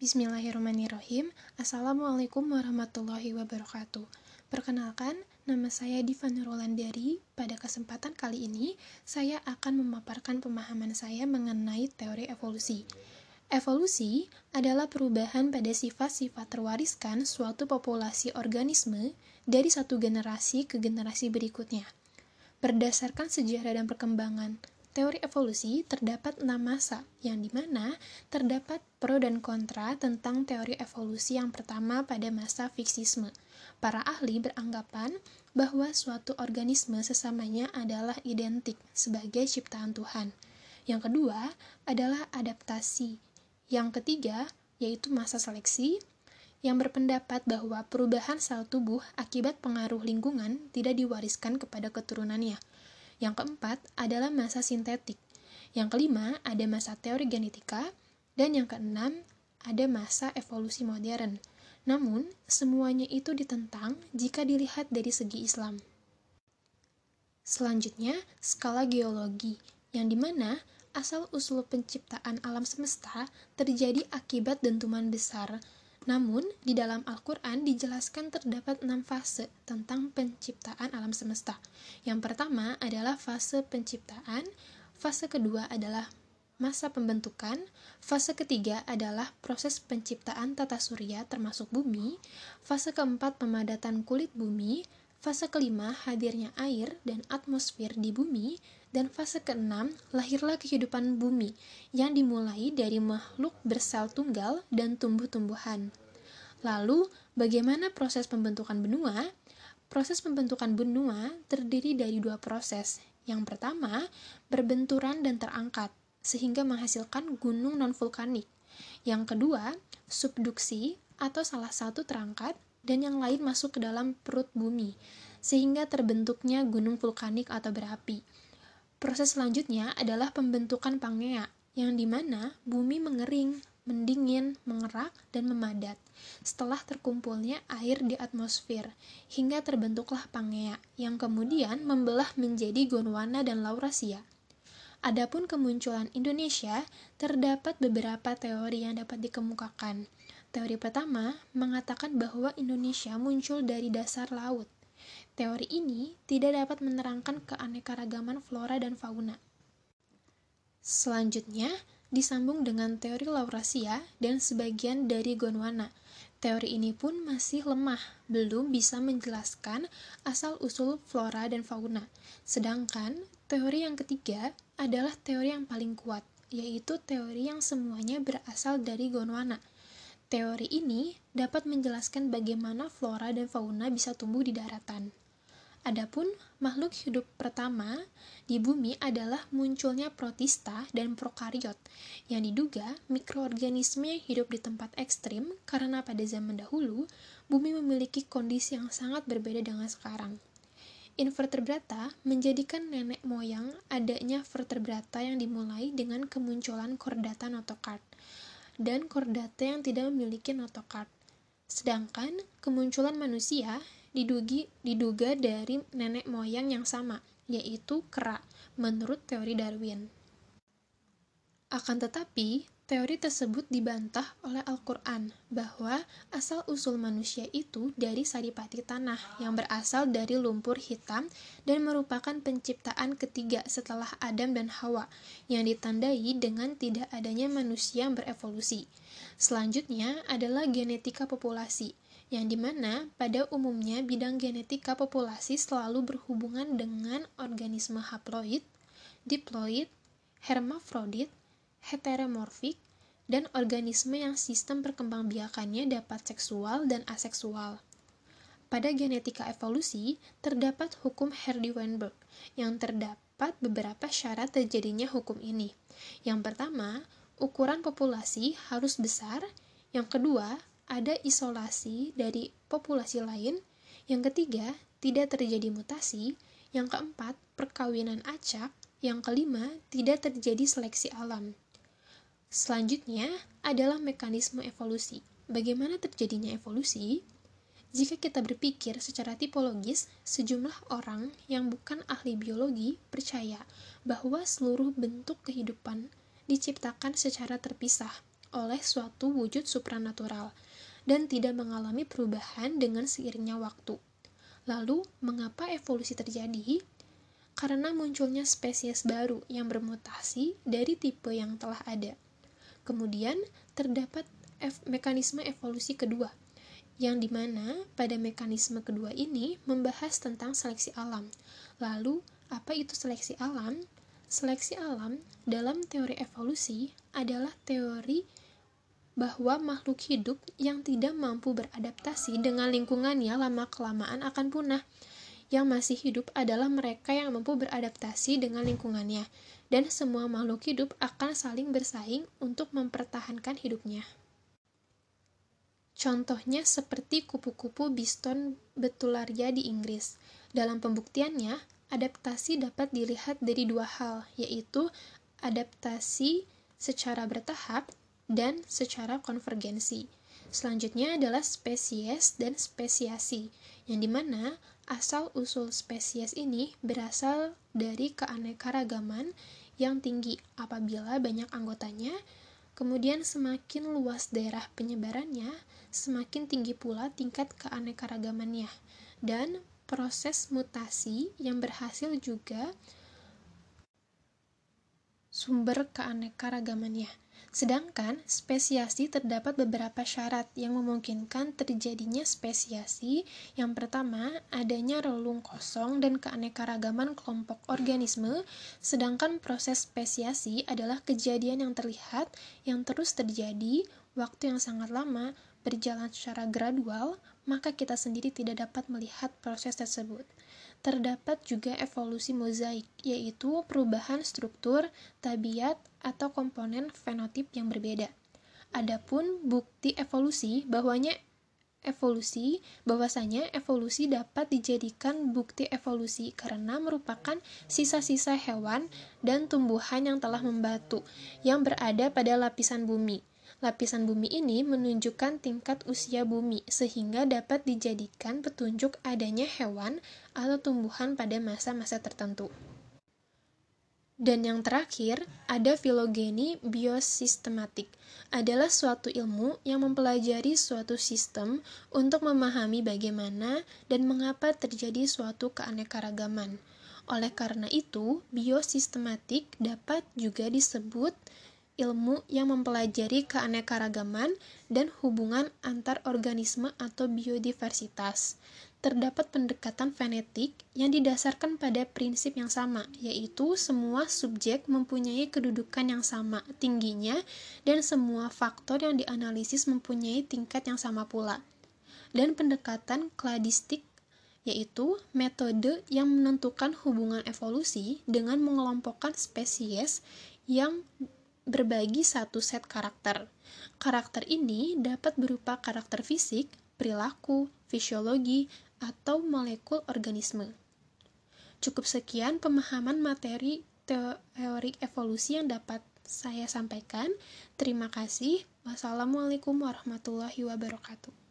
Bismillahirrahmanirrahim. Assalamualaikum warahmatullahi wabarakatuh. Perkenalkan, nama saya Diva Nurolandari. Pada kesempatan kali ini, saya akan memaparkan pemahaman saya mengenai teori evolusi. Evolusi adalah perubahan pada sifat-sifat terwariskan suatu populasi organisme dari satu generasi ke generasi berikutnya. Berdasarkan sejarah dan perkembangan teori evolusi terdapat enam masa, yang di mana terdapat pro dan kontra tentang teori evolusi yang pertama pada masa fiksisme. Para ahli beranggapan bahwa suatu organisme sesamanya adalah identik sebagai ciptaan Tuhan. Yang kedua adalah adaptasi. Yang ketiga yaitu masa seleksi, yang berpendapat bahwa perubahan sel tubuh akibat pengaruh lingkungan tidak diwariskan kepada keturunannya. Yang keempat adalah masa sintetik. Yang kelima ada masa teori genetika. Dan yang keenam ada masa evolusi modern. Namun, semuanya itu ditentang jika dilihat dari segi Islam. Selanjutnya, skala geologi, yang di mana asal-usul penciptaan alam semesta terjadi akibat dentuman besar namun, di dalam Al-Quran dijelaskan terdapat enam fase tentang penciptaan alam semesta. Yang pertama adalah fase penciptaan, fase kedua adalah masa pembentukan, fase ketiga adalah proses penciptaan tata surya termasuk bumi, fase keempat pemadatan kulit bumi, fase kelima hadirnya air dan atmosfer di bumi, dan fase keenam, lahirlah kehidupan bumi yang dimulai dari makhluk bersel tunggal dan tumbuh-tumbuhan. Lalu, bagaimana proses pembentukan benua? Proses pembentukan benua terdiri dari dua proses. Yang pertama, berbenturan dan terangkat, sehingga menghasilkan gunung non-vulkanik. Yang kedua, subduksi atau salah satu terangkat dan yang lain masuk ke dalam perut bumi, sehingga terbentuknya gunung vulkanik atau berapi. Proses selanjutnya adalah pembentukan pangea, yang di mana bumi mengering, mendingin, mengerak, dan memadat setelah terkumpulnya air di atmosfer, hingga terbentuklah pangea, yang kemudian membelah menjadi Gondwana dan Laurasia. Adapun kemunculan Indonesia, terdapat beberapa teori yang dapat dikemukakan. Teori pertama mengatakan bahwa Indonesia muncul dari dasar laut, Teori ini tidak dapat menerangkan keanekaragaman flora dan fauna. Selanjutnya, disambung dengan teori Laurasia dan sebagian dari Gondwana. Teori ini pun masih lemah, belum bisa menjelaskan asal-usul flora dan fauna. Sedangkan teori yang ketiga adalah teori yang paling kuat, yaitu teori yang semuanya berasal dari Gondwana. Teori ini dapat menjelaskan bagaimana flora dan fauna bisa tumbuh di daratan. Adapun makhluk hidup pertama di bumi adalah munculnya protista dan prokariot yang diduga mikroorganisme yang hidup di tempat ekstrim karena pada zaman dahulu bumi memiliki kondisi yang sangat berbeda dengan sekarang. Invertebrata menjadikan nenek moyang adanya vertebrata yang dimulai dengan kemunculan kordata notokard dan kordata yang tidak memiliki notokard. Sedangkan kemunculan manusia didugi, diduga dari nenek moyang yang sama, yaitu kera, menurut teori Darwin. Akan tetapi, teori tersebut dibantah oleh Al-Quran bahwa asal-usul manusia itu dari saripati tanah yang berasal dari lumpur hitam dan merupakan penciptaan ketiga setelah Adam dan Hawa yang ditandai dengan tidak adanya manusia yang berevolusi. Selanjutnya adalah genetika populasi yang di mana pada umumnya bidang genetika populasi selalu berhubungan dengan organisme haploid, diploid, hermafrodit, heteromorfik, dan organisme yang sistem perkembangbiakannya dapat seksual dan aseksual. Pada genetika evolusi, terdapat hukum Hardy-Weinberg yang terdapat beberapa syarat terjadinya hukum ini. Yang pertama, ukuran populasi harus besar. Yang kedua, ada isolasi dari populasi lain. Yang ketiga, tidak terjadi mutasi. Yang keempat, perkawinan acak. Yang kelima, tidak terjadi seleksi alam. Selanjutnya adalah mekanisme evolusi. Bagaimana terjadinya evolusi? Jika kita berpikir secara tipologis, sejumlah orang yang bukan ahli biologi percaya bahwa seluruh bentuk kehidupan diciptakan secara terpisah oleh suatu wujud supranatural dan tidak mengalami perubahan dengan seiringnya waktu. Lalu, mengapa evolusi terjadi? Karena munculnya spesies baru yang bermutasi dari tipe yang telah ada. Kemudian, terdapat mekanisme evolusi kedua, yang di mana pada mekanisme kedua ini membahas tentang seleksi alam. Lalu, apa itu seleksi alam? Seleksi alam dalam teori evolusi adalah teori bahwa makhluk hidup yang tidak mampu beradaptasi dengan lingkungannya lama-kelamaan akan punah. Yang masih hidup adalah mereka yang mampu beradaptasi dengan lingkungannya, dan semua makhluk hidup akan saling bersaing untuk mempertahankan hidupnya. Contohnya seperti kupu-kupu biston betularia di Inggris. Dalam pembuktiannya, adaptasi dapat dilihat dari dua hal, yaitu adaptasi secara bertahap dan secara konvergensi. Selanjutnya adalah spesies dan spesiasi, yang di mana asal-usul spesies ini berasal dari keanekaragaman yang tinggi apabila banyak anggotanya, kemudian semakin luas daerah penyebarannya, semakin tinggi pula tingkat keanekaragamannya. Dan proses mutasi yang berhasil juga sumber keanekaragamannya. Sedangkan spesiasi terdapat beberapa syarat yang memungkinkan terjadinya spesiasi. Yang pertama, adanya relung kosong dan keanekaragaman kelompok organisme, sedangkan proses spesiasi adalah kejadian yang terlihat yang terus terjadi waktu yang sangat lama berjalan secara gradual, maka kita sendiri tidak dapat melihat proses tersebut. Terdapat juga evolusi mozaik, yaitu perubahan struktur, tabiat, atau komponen fenotip yang berbeda. Adapun bukti evolusi bahwanya evolusi bahwasanya evolusi dapat dijadikan bukti evolusi karena merupakan sisa-sisa hewan dan tumbuhan yang telah membatu yang berada pada lapisan bumi Lapisan bumi ini menunjukkan tingkat usia bumi, sehingga dapat dijadikan petunjuk adanya hewan atau tumbuhan pada masa-masa tertentu. Dan yang terakhir, ada filogeni biosistematik. Adalah suatu ilmu yang mempelajari suatu sistem untuk memahami bagaimana dan mengapa terjadi suatu keanekaragaman. Oleh karena itu, biosistematik dapat juga disebut ilmu yang mempelajari keanekaragaman dan hubungan antar organisme atau biodiversitas. Terdapat pendekatan fenetik yang didasarkan pada prinsip yang sama, yaitu semua subjek mempunyai kedudukan yang sama tingginya dan semua faktor yang dianalisis mempunyai tingkat yang sama pula. Dan pendekatan kladistik yaitu metode yang menentukan hubungan evolusi dengan mengelompokkan spesies yang berbagi satu set karakter. Karakter ini dapat berupa karakter fisik, perilaku, fisiologi, atau molekul organisme. Cukup sekian pemahaman materi teori evolusi yang dapat saya sampaikan. Terima kasih. Wassalamualaikum warahmatullahi wabarakatuh.